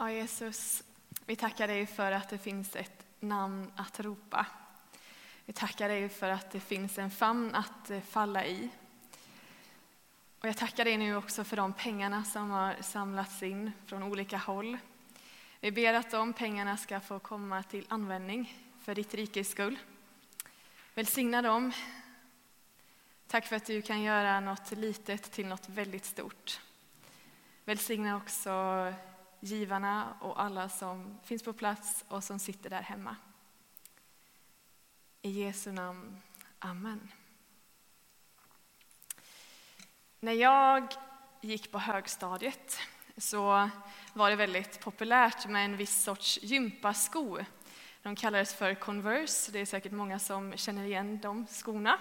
Ja, Jesus, vi tackar dig för att det finns ett namn att ropa. Vi tackar dig för att det finns en famn att eh, falla i. Och jag tackar dig nu också för de pengarna som har samlats in från olika håll. Vi ber att de pengarna ska få komma till användning för ditt rikes skull. Välsigna dem. Tack för att du kan göra något litet till något väldigt stort. Välsigna också givarna och alla som finns på plats och som sitter där hemma. I Jesu namn. Amen. När jag gick på högstadiet så var det väldigt populärt med en viss sorts gympasko. De kallades för Converse, det är säkert många som känner igen de skorna.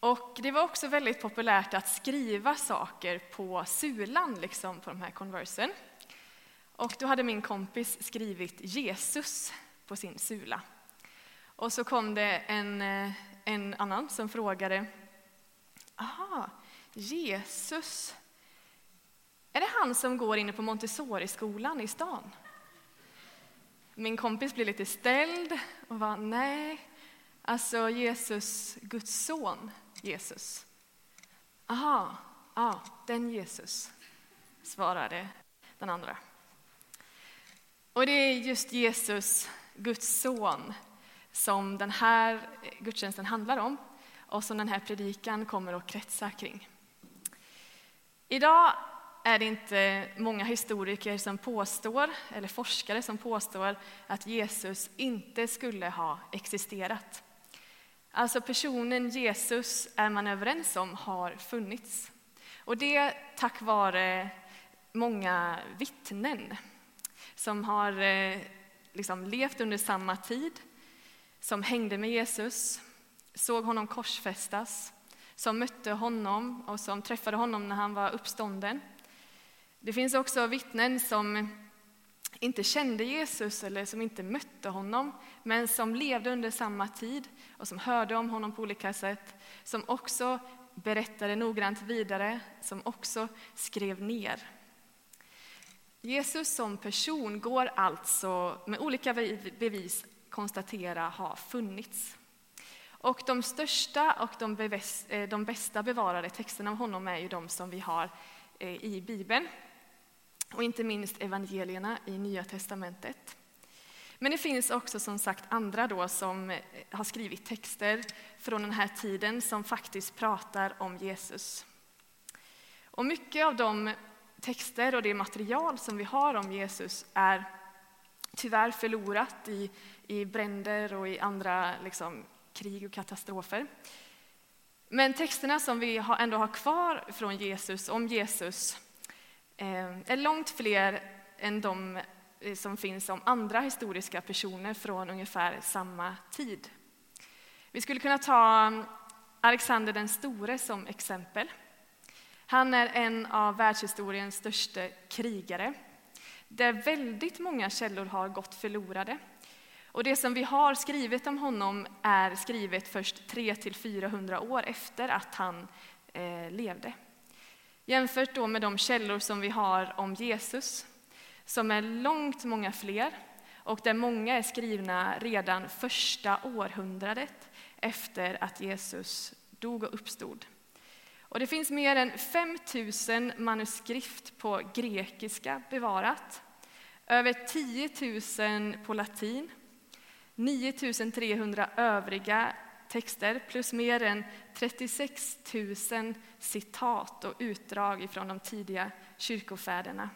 Och det var också väldigt populärt att skriva saker på sulan, liksom på de här Conversen. Och då hade min kompis skrivit Jesus på sin sula. Och så kom det en, eh, en annan som frågade, aha, Jesus, är det han som går inne på Montessori-skolan i stan? Min kompis blev lite ställd och var nej, alltså Jesus, Guds son Jesus. Aha, ja, den Jesus, svarade den andra. Och det är just Jesus, Guds son, som den här gudstjänsten handlar om och som den här predikan kommer att kretsa kring. Idag är det inte många historiker som påstår, eller forskare som påstår att Jesus inte skulle ha existerat. Alltså personen Jesus är man överens om har funnits. Och det tack vare många vittnen som har eh, liksom levt under samma tid, som hängde med Jesus, såg honom korsfästas, som mötte honom och som träffade honom när han var uppstånden. Det finns också vittnen som inte kände Jesus eller som inte mötte honom, men som levde under samma tid och som hörde om honom på olika sätt, som också berättade noggrant vidare, som också skrev ner. Jesus som person går alltså med olika bevis konstatera ha funnits. Och de största och de, beväs, eh, de bästa bevarade texterna av honom är ju de som vi har eh, i Bibeln och inte minst evangelierna i Nya testamentet. Men det finns också som sagt andra då som eh, har skrivit texter från den här tiden som faktiskt pratar om Jesus. Och mycket av de texter och det material som vi har om Jesus är tyvärr förlorat i, i bränder och i andra liksom, krig och katastrofer. Men texterna som vi ändå har kvar från Jesus, om Jesus, eh, är långt fler än de eh, som finns om andra historiska personer från ungefär samma tid. Vi skulle kunna ta Alexander den store som exempel. Han är en av världshistoriens största krigare, där väldigt många källor har gått förlorade. Och det som vi har skrivit om honom är skrivet först 300-400 år efter att han eh, levde. Jämfört då med de källor som vi har om Jesus, som är långt många fler och där många är skrivna redan första århundradet efter att Jesus dog och uppstod. Och det finns mer än 5 000 manuskript på grekiska bevarat, över 10 000 på latin, 9 300 övriga texter plus mer än 36 000 citat och utdrag från de tidiga kyrkofäderna.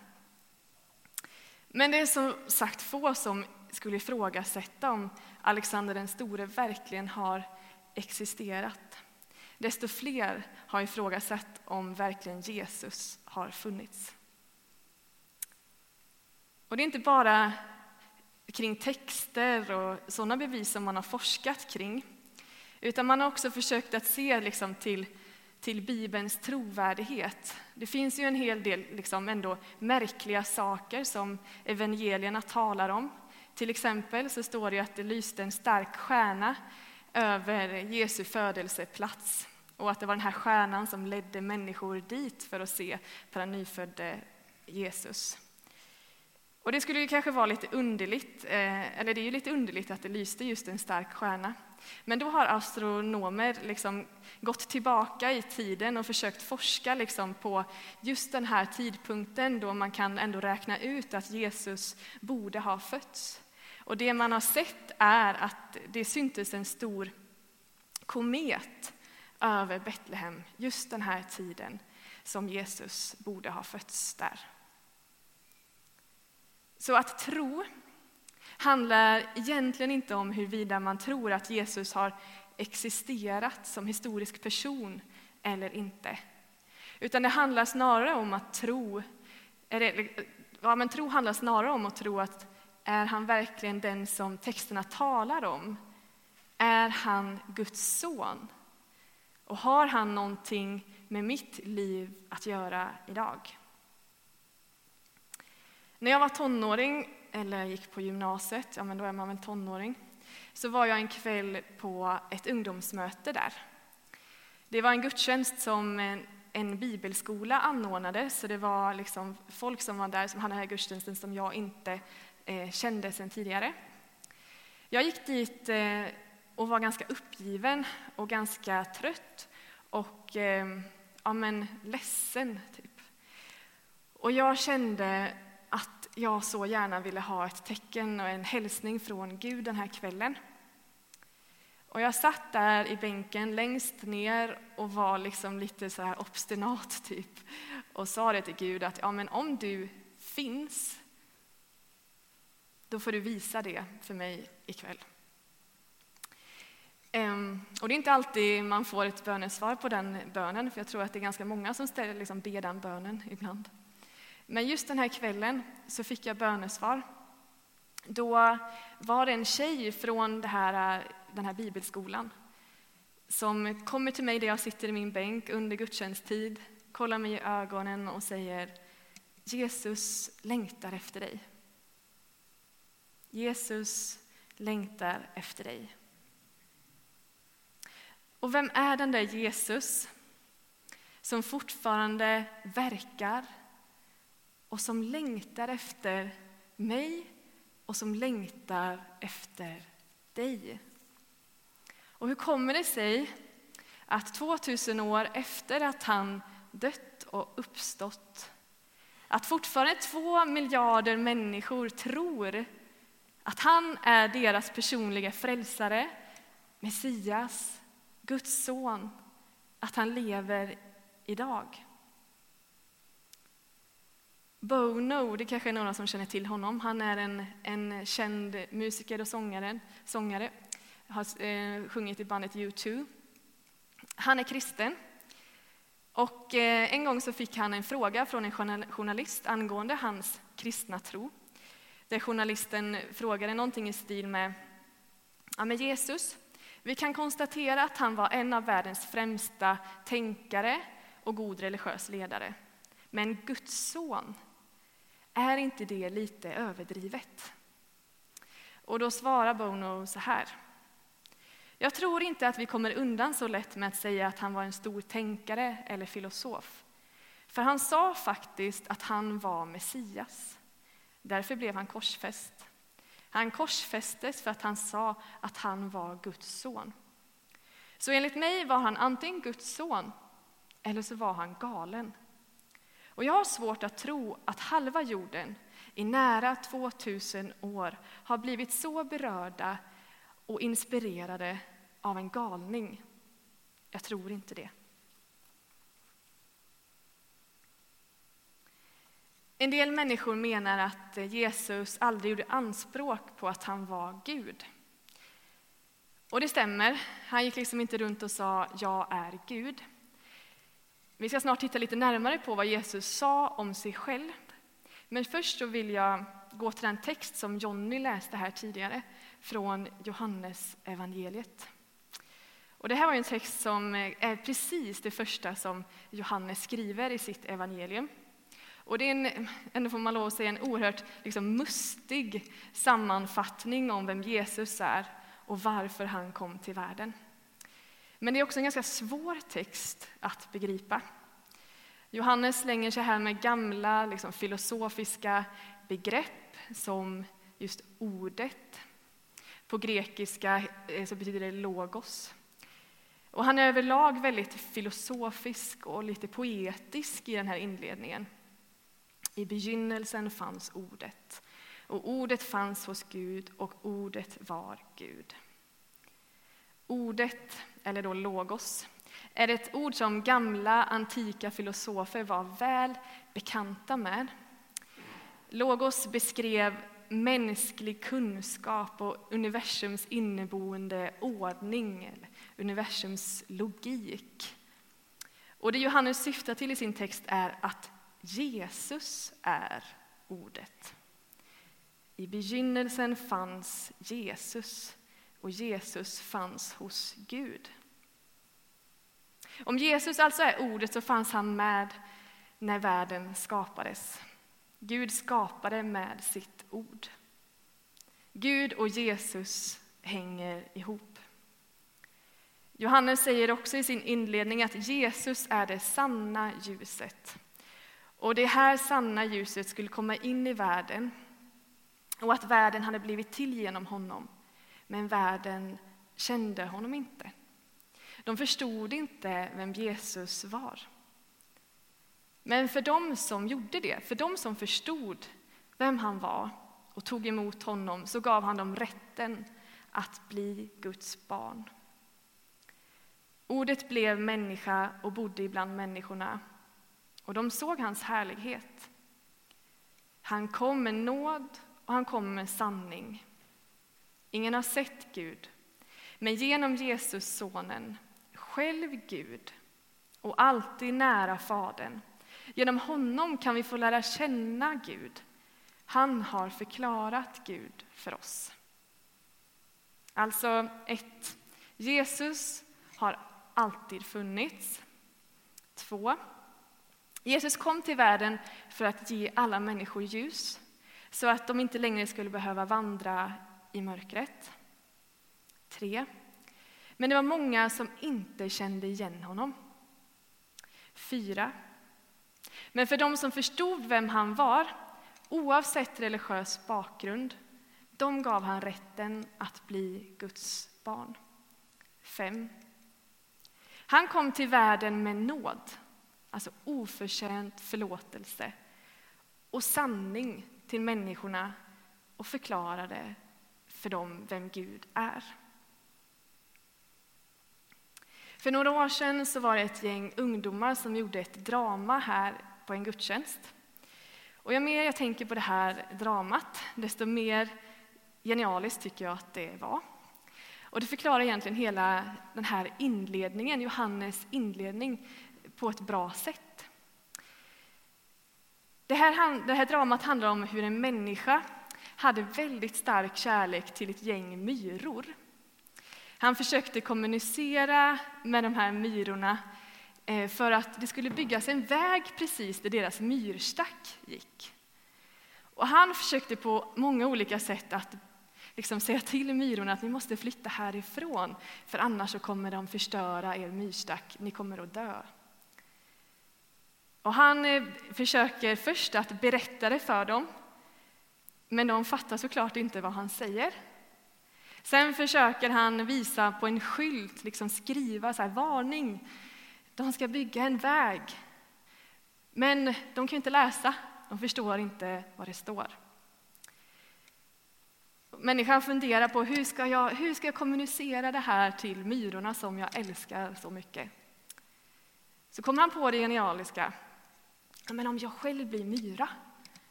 Men det är som sagt få som skulle ifrågasätta om Alexander den store verkligen har existerat. Desto fler har ifrågasatt om verkligen Jesus har funnits. Och det är inte bara kring texter och sådana bevis som man har forskat kring, utan man har också försökt att se liksom till, till Bibelns trovärdighet. Det finns ju en hel del liksom ändå märkliga saker som evangelierna talar om. Till exempel så står det att det lyste en stark stjärna över Jesu födelseplats och att det var den här stjärnan som ledde människor dit för att se på den nyfödde Jesus. Och det skulle ju kanske vara lite underligt, eh, eller det är ju lite underligt att det lyste just en stark stjärna. Men då har astronomer liksom gått tillbaka i tiden och försökt forska liksom på just den här tidpunkten då man kan ändå räkna ut att Jesus borde ha fötts. Och det man har sett är att det syntes en stor komet över Betlehem just den här tiden som Jesus borde ha fötts där. Så att tro handlar egentligen inte om huruvida man tror att Jesus har existerat som historisk person eller inte. Utan det handlar snarare om att tro, eller, ja, men tro handlar snarare om att tro att är han verkligen den som texterna talar om? Är han Guds son? Och har han någonting med mitt liv att göra idag? När jag var tonåring, eller gick på gymnasiet, ja men då är man väl tonåring, så var jag en kväll på ett ungdomsmöte där. Det var en gudstjänst som en, en bibelskola anordnade, så det var liksom folk som var där som hade den här gudstjänsten som jag inte eh, kände sedan tidigare. Jag gick dit eh, och var ganska uppgiven och ganska trött och eh, ja, men ledsen. Typ. Och jag kände att jag så gärna ville ha ett tecken och en hälsning från Gud den här kvällen. Och jag satt där i bänken längst ner och var liksom lite så här obstinat typ och sa det till Gud att ja, men om du finns, då får du visa det för mig ikväll. Ehm, och det är inte alltid man får ett bönesvar på den bönen, för jag tror att det är ganska många som ställer, liksom, ber den bönen ibland. Men just den här kvällen så fick jag bönesvar. Då var det en tjej från här, den här bibelskolan som kommer till mig där jag sitter i min bänk under gudstjänsttid, kollar mig i ögonen och säger Jesus längtar efter dig. Jesus längtar efter dig. Och vem är den där Jesus som fortfarande verkar och som längtar efter mig och som längtar efter dig? Och hur kommer det sig att 2000 år efter att han dött och uppstått att fortfarande två miljarder människor tror att han är deras personliga frälsare, Messias, Guds son, att han lever idag. Bono, det kanske är några som känner till honom. Han är en, en känd musiker och sångare. sångare. Har eh, sjungit i bandet U2. Han är kristen. Och eh, en gång så fick han en fråga från en journalist angående hans kristna tro. Där journalisten frågade någonting i stil med ja, men Jesus, vi kan konstatera att han var en av världens främsta tänkare och god religiös ledare. Men Guds son, är inte det lite överdrivet? Och då svarar Bono så här. Jag tror inte att vi kommer undan så lätt med att säga att han var en stor tänkare eller filosof. För han sa faktiskt att han var Messias. Därför blev han korsfäst. Han korsfästes för att han sa att han var Guds son. Så enligt mig var han antingen Guds son eller så var han galen. Och jag har svårt att tro att halva jorden i nära 2000 år har blivit så berörda och inspirerade av en galning. Jag tror inte det. En del människor menar att Jesus aldrig gjorde anspråk på att han var Gud. Och det stämmer. Han gick liksom inte runt och sa ”jag är Gud”. Vi ska snart titta lite närmare på vad Jesus sa om sig själv. Men först så vill jag gå till den text som Jonny läste här tidigare från Johannes evangeliet. Och det här var en text som är precis det första som Johannes skriver i sitt evangelium. Och det är en, ändå får man lov att säga, en oerhört liksom, mustig sammanfattning om vem Jesus är och varför han kom till världen. Men det är också en ganska svår text att begripa. Johannes slänger sig här med gamla liksom, filosofiska begrepp som just ordet. På grekiska eh, så betyder det logos. Och han är överlag väldigt filosofisk och lite poetisk i den här inledningen. I begynnelsen fanns ordet, och ordet fanns hos Gud, och ordet var Gud. Ordet, eller då logos, är ett ord som gamla antika filosofer var väl bekanta med. Logos beskrev mänsklig kunskap och universums inneboende ordning, eller universums logik. Och det Johannes syftar till i sin text är att Jesus är ordet. I begynnelsen fanns Jesus och Jesus fanns hos Gud. Om Jesus alltså är ordet så fanns han med när världen skapades. Gud skapade med sitt ord. Gud och Jesus hänger ihop. Johannes säger också i sin inledning att Jesus är det sanna ljuset. Och det här sanna ljuset skulle komma in i världen och att världen hade blivit till genom honom. Men världen kände honom inte. De förstod inte vem Jesus var. Men för dem som gjorde det, för dem som förstod vem han var och tog emot honom, så gav han dem rätten att bli Guds barn. Ordet blev människa och bodde ibland människorna, och de såg hans härlighet. Han kom med nåd och han kom med sanning. Ingen har sett Gud, men genom Jesus, sonen, själv Gud och alltid nära Fadern. Genom honom kan vi få lära känna Gud. Han har förklarat Gud för oss. Alltså 1. Jesus har alltid funnits. 2. Jesus kom till världen för att ge alla människor ljus så att de inte längre skulle behöva vandra i mörkret. 3. Men det var många som inte kände igen honom. 4. Men för de som förstod vem han var, oavsett religiös bakgrund, de gav han rätten att bli Guds barn. 5. Han kom till världen med nåd, alltså oförtjänt förlåtelse och sanning till människorna och förklarade för dem vem Gud är. För några år sedan så var det ett gäng ungdomar som gjorde ett drama här på en gudstjänst. Och ju mer jag tänker på det här dramat, desto mer genialiskt tycker jag att det var. Och det förklarar egentligen hela den här inledningen, Johannes inledning, på ett bra sätt. Det här, det här dramat handlar om hur en människa hade väldigt stark kärlek till ett gäng myror. Han försökte kommunicera med de här myrorna eh, för att det skulle byggas en väg precis där deras myrstack gick. Och han försökte på många olika sätt att liksom säga till myrorna att ni måste flytta härifrån, för annars så kommer de förstöra er myrstack, ni kommer att dö. Och han eh, försöker först att berätta det för dem, men de fattar såklart inte vad han säger. Sen försöker han visa på en skylt, liksom skriva så här, varning, de ska bygga en väg. Men de kan inte läsa, de förstår inte vad det står. Människan funderar på hur ska, jag, hur ska jag kommunicera det här till myrorna som jag älskar så mycket. Så kommer han på det genialiska. Men om jag själv blir myra,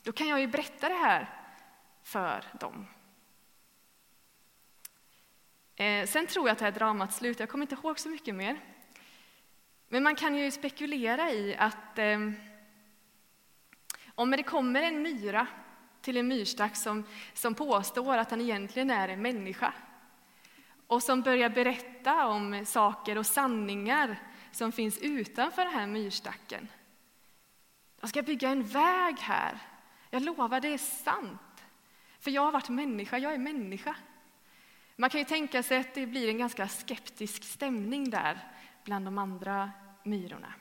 då kan jag ju berätta det här för dem. Eh, sen tror jag att det här dramat slutar, jag kommer inte ihåg så mycket mer. Men man kan ju spekulera i att eh, om det kommer en myra till en myrstack som, som påstår att han egentligen är en människa och som börjar berätta om saker och sanningar som finns utanför den här myrstacken. Jag ska bygga en väg här. Jag lovar, det är sant. För jag har varit människa, jag är människa. Man kan ju tänka sig att det blir en ganska skeptisk stämning där bland de andra myrorna.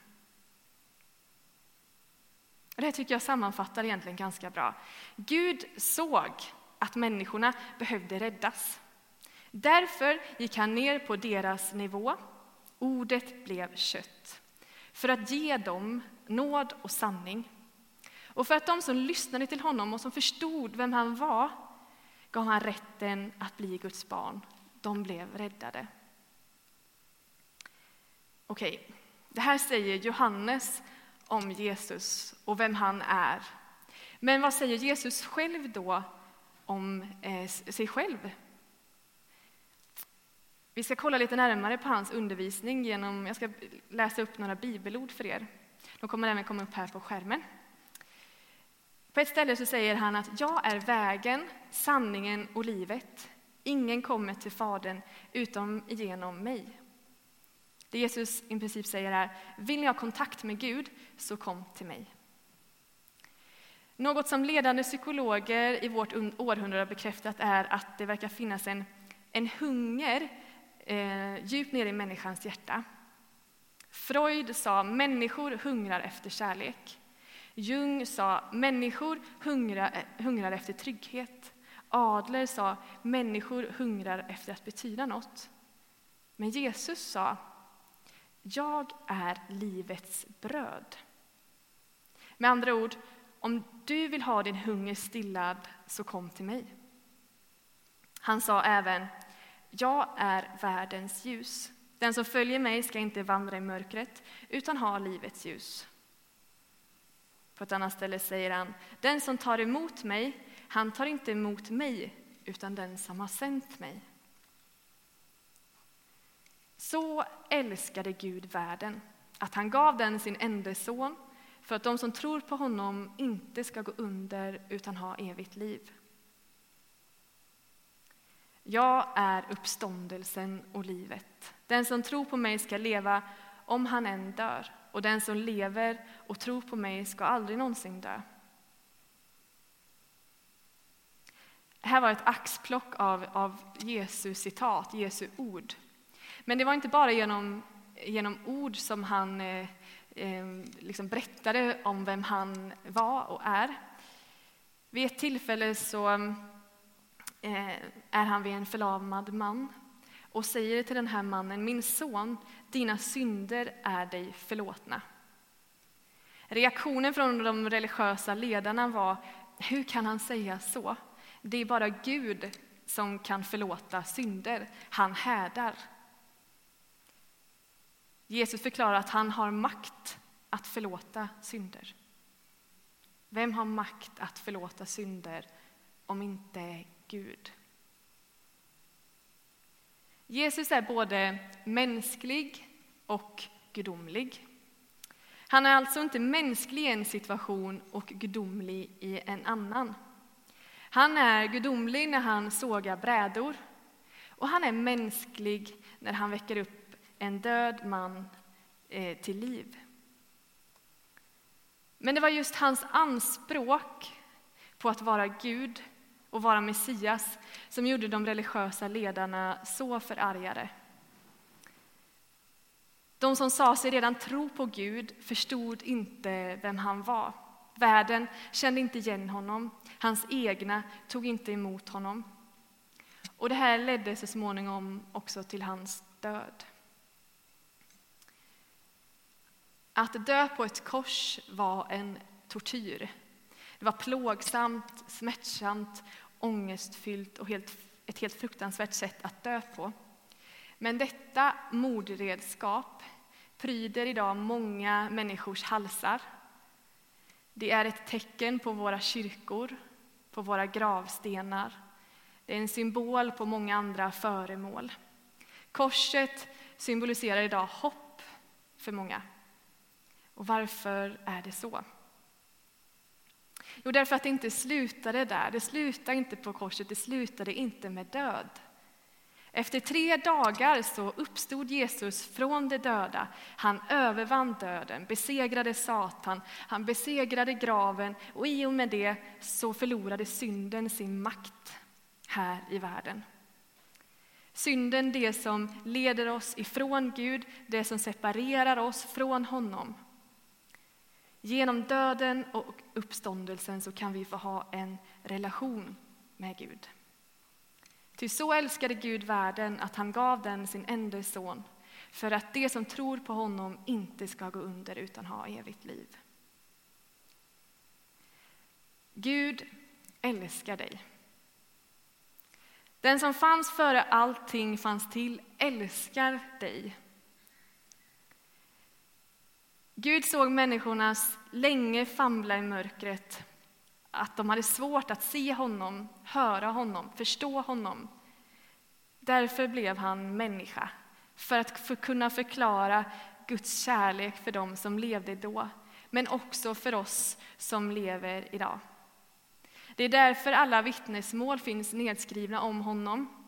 Det här tycker jag sammanfattar egentligen ganska bra. Gud såg att människorna behövde räddas. Därför gick han ner på deras nivå. Ordet blev kött. För att ge dem nåd och sanning. Och för att de som lyssnade till honom och som förstod vem han var gav han rätten att bli Guds barn. De blev räddade. Okej, det här säger Johannes om Jesus och vem han är. Men vad säger Jesus själv då om eh, sig själv? Vi ska kolla lite närmare på hans undervisning genom, jag ska läsa upp några bibelord för er. De kommer även komma upp här på skärmen. På ett ställe så säger han att jag är vägen, sanningen och livet. Ingen kommer till Fadern utom genom mig. Det Jesus i princip säger är, vill ni ha kontakt med Gud, så kom till mig. Något som ledande psykologer i vårt århundrade har bekräftat är att det verkar finnas en, en hunger eh, djupt nere i människans hjärta. Freud sa människor hungrar efter kärlek. Jung sa människor hungrar, hungrar efter trygghet. Adler sa människor hungrar efter att betyda något. Men Jesus sa jag är livets bröd. Med andra ord, om du vill ha din hunger stillad, så kom till mig. Han sa även, jag är världens ljus. Den som följer mig ska inte vandra i mörkret, utan ha livets ljus. På ett annat ställe säger han, den som tar emot mig, han tar inte emot mig, utan den som har sänt mig. Så älskade Gud världen, att han gav den sin enda son för att de som tror på honom inte ska gå under utan ha evigt liv. Jag är uppståndelsen och livet. Den som tror på mig ska leva om han än dör, och den som lever och tror på mig ska aldrig någonsin dö. Det här var ett axplock av, av Jesu citat, Jesu ord. Men det var inte bara genom, genom ord som han eh, eh, liksom berättade om vem han var och är. Vid ett tillfälle så eh, är han vid en förlamad man och säger till den här mannen, min son, dina synder är dig förlåtna. Reaktionen från de religiösa ledarna var, hur kan han säga så? Det är bara Gud som kan förlåta synder. Han härdar. Jesus förklarar att han har makt att förlåta synder. Vem har makt att förlåta synder om inte Gud? Jesus är både mänsklig och gudomlig. Han är alltså inte mänsklig i en situation och gudomlig i en annan. Han är gudomlig när han sågar brädor och han är mänsklig när han väcker upp en död man eh, till liv. Men det var just hans anspråk på att vara Gud och vara Messias som gjorde de religiösa ledarna så förargade. De som sa sig redan tro på Gud förstod inte vem han var. Världen kände inte igen honom, hans egna tog inte emot honom. Och det här ledde så småningom också till hans död. Att dö på ett kors var en tortyr. Det var plågsamt, smärtsamt, ångestfyllt och helt, ett helt fruktansvärt sätt att dö på. Men detta mordredskap pryder idag många människors halsar. Det är ett tecken på våra kyrkor, på våra gravstenar. Det är en symbol på många andra föremål. Korset symboliserar idag hopp för många. Och varför är det så? Jo, därför att det inte slutade där. Det slutade inte på korset, det slutade inte med död. Efter tre dagar så uppstod Jesus från de döda. Han övervann döden, besegrade Satan, han besegrade graven och i och med det så förlorade synden sin makt här i världen. Synden, det som leder oss ifrån Gud, det som separerar oss från honom. Genom döden och uppståndelsen så kan vi få ha en relation med Gud. Ty så älskade Gud världen att han gav den sin enda son för att de som tror på honom inte ska gå under utan ha evigt liv. Gud älskar dig. Den som fanns före allting fanns till älskar dig. Gud såg människornas länge famla i mörkret, att de hade svårt att se honom, höra honom, förstå honom. Därför blev han människa, för att för kunna förklara Guds kärlek för dem som levde då, men också för oss som lever idag. Det är därför alla vittnesmål finns nedskrivna om honom.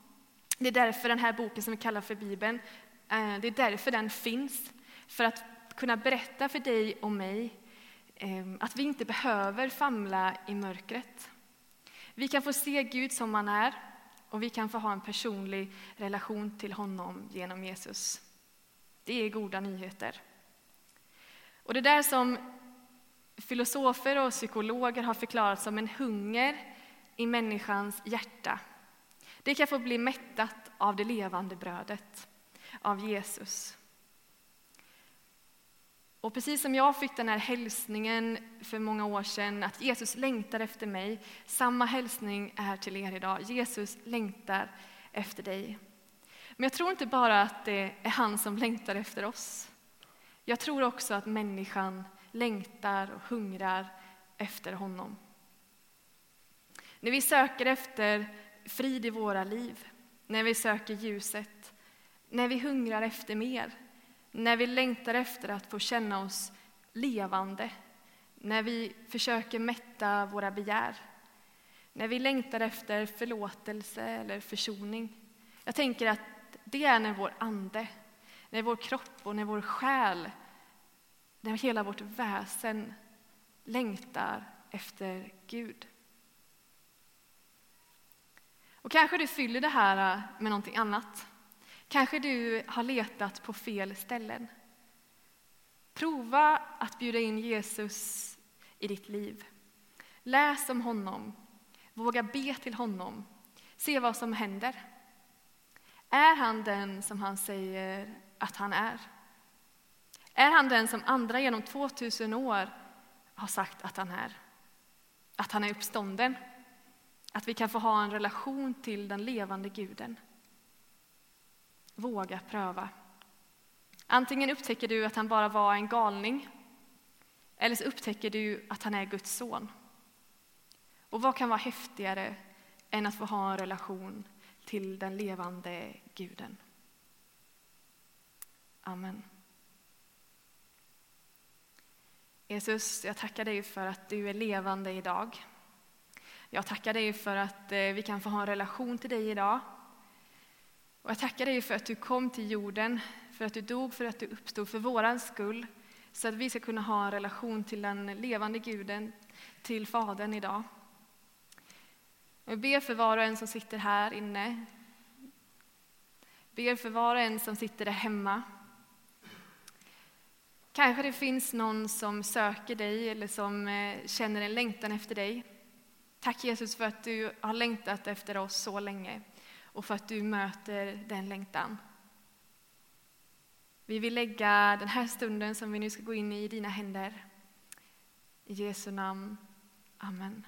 Det är därför den här boken som vi kallar för Bibeln, eh, det är därför den finns. För att kunna berätta för dig och mig ehm, att vi inte behöver famla i mörkret. Vi kan få se Gud som han är och vi kan få ha en personlig relation till honom genom Jesus. Det är goda nyheter. Och det där som filosofer och psykologer har förklarat som en hunger i människans hjärta. Det kan få bli mättat av det levande brödet, av Jesus. Och precis som jag fick den här hälsningen för många år sedan, att Jesus längtar efter mig, samma hälsning är till er idag. Jesus längtar efter dig. Men jag tror inte bara att det är han som längtar efter oss. Jag tror också att människan längtar och hungrar efter honom. När vi söker efter frid i våra liv, när vi söker ljuset, när vi hungrar efter mer, när vi längtar efter att få känna oss levande, när vi försöker mätta våra begär, när vi längtar efter förlåtelse eller försoning. Jag tänker att det är när vår ande, när vår kropp och när vår själ när hela vårt väsen längtar efter Gud. Och kanske du fyller det här med någonting annat. Kanske du har letat på fel ställen. Prova att bjuda in Jesus i ditt liv. Läs om honom. Våga be till honom. Se vad som händer. Är han den som han säger att han är? Är han den som andra genom 2000 år har sagt att han är? Att han är uppstånden? Att vi kan få ha en relation till den levande guden? Våga pröva. Antingen upptäcker du att han bara var en galning eller så upptäcker du att han är Guds son. Och vad kan vara häftigare än att få ha en relation till den levande guden? Amen. Jesus, jag tackar dig för att du är levande idag. Jag tackar dig för att eh, vi kan få ha en relation till dig idag. Och jag tackar dig för att du kom till jorden, för att du dog, för att du uppstod för våran skull, så att vi ska kunna ha en relation till den levande guden, till Fadern idag. Jag ber för var och en som sitter här inne. Ber för var och en som sitter där hemma. Kanske det finns någon som söker dig eller som eh, känner en längtan efter dig. Tack Jesus för att du har längtat efter oss så länge och för att du möter den längtan. Vi vill lägga den här stunden som vi nu ska gå in i i dina händer. I Jesu namn. Amen.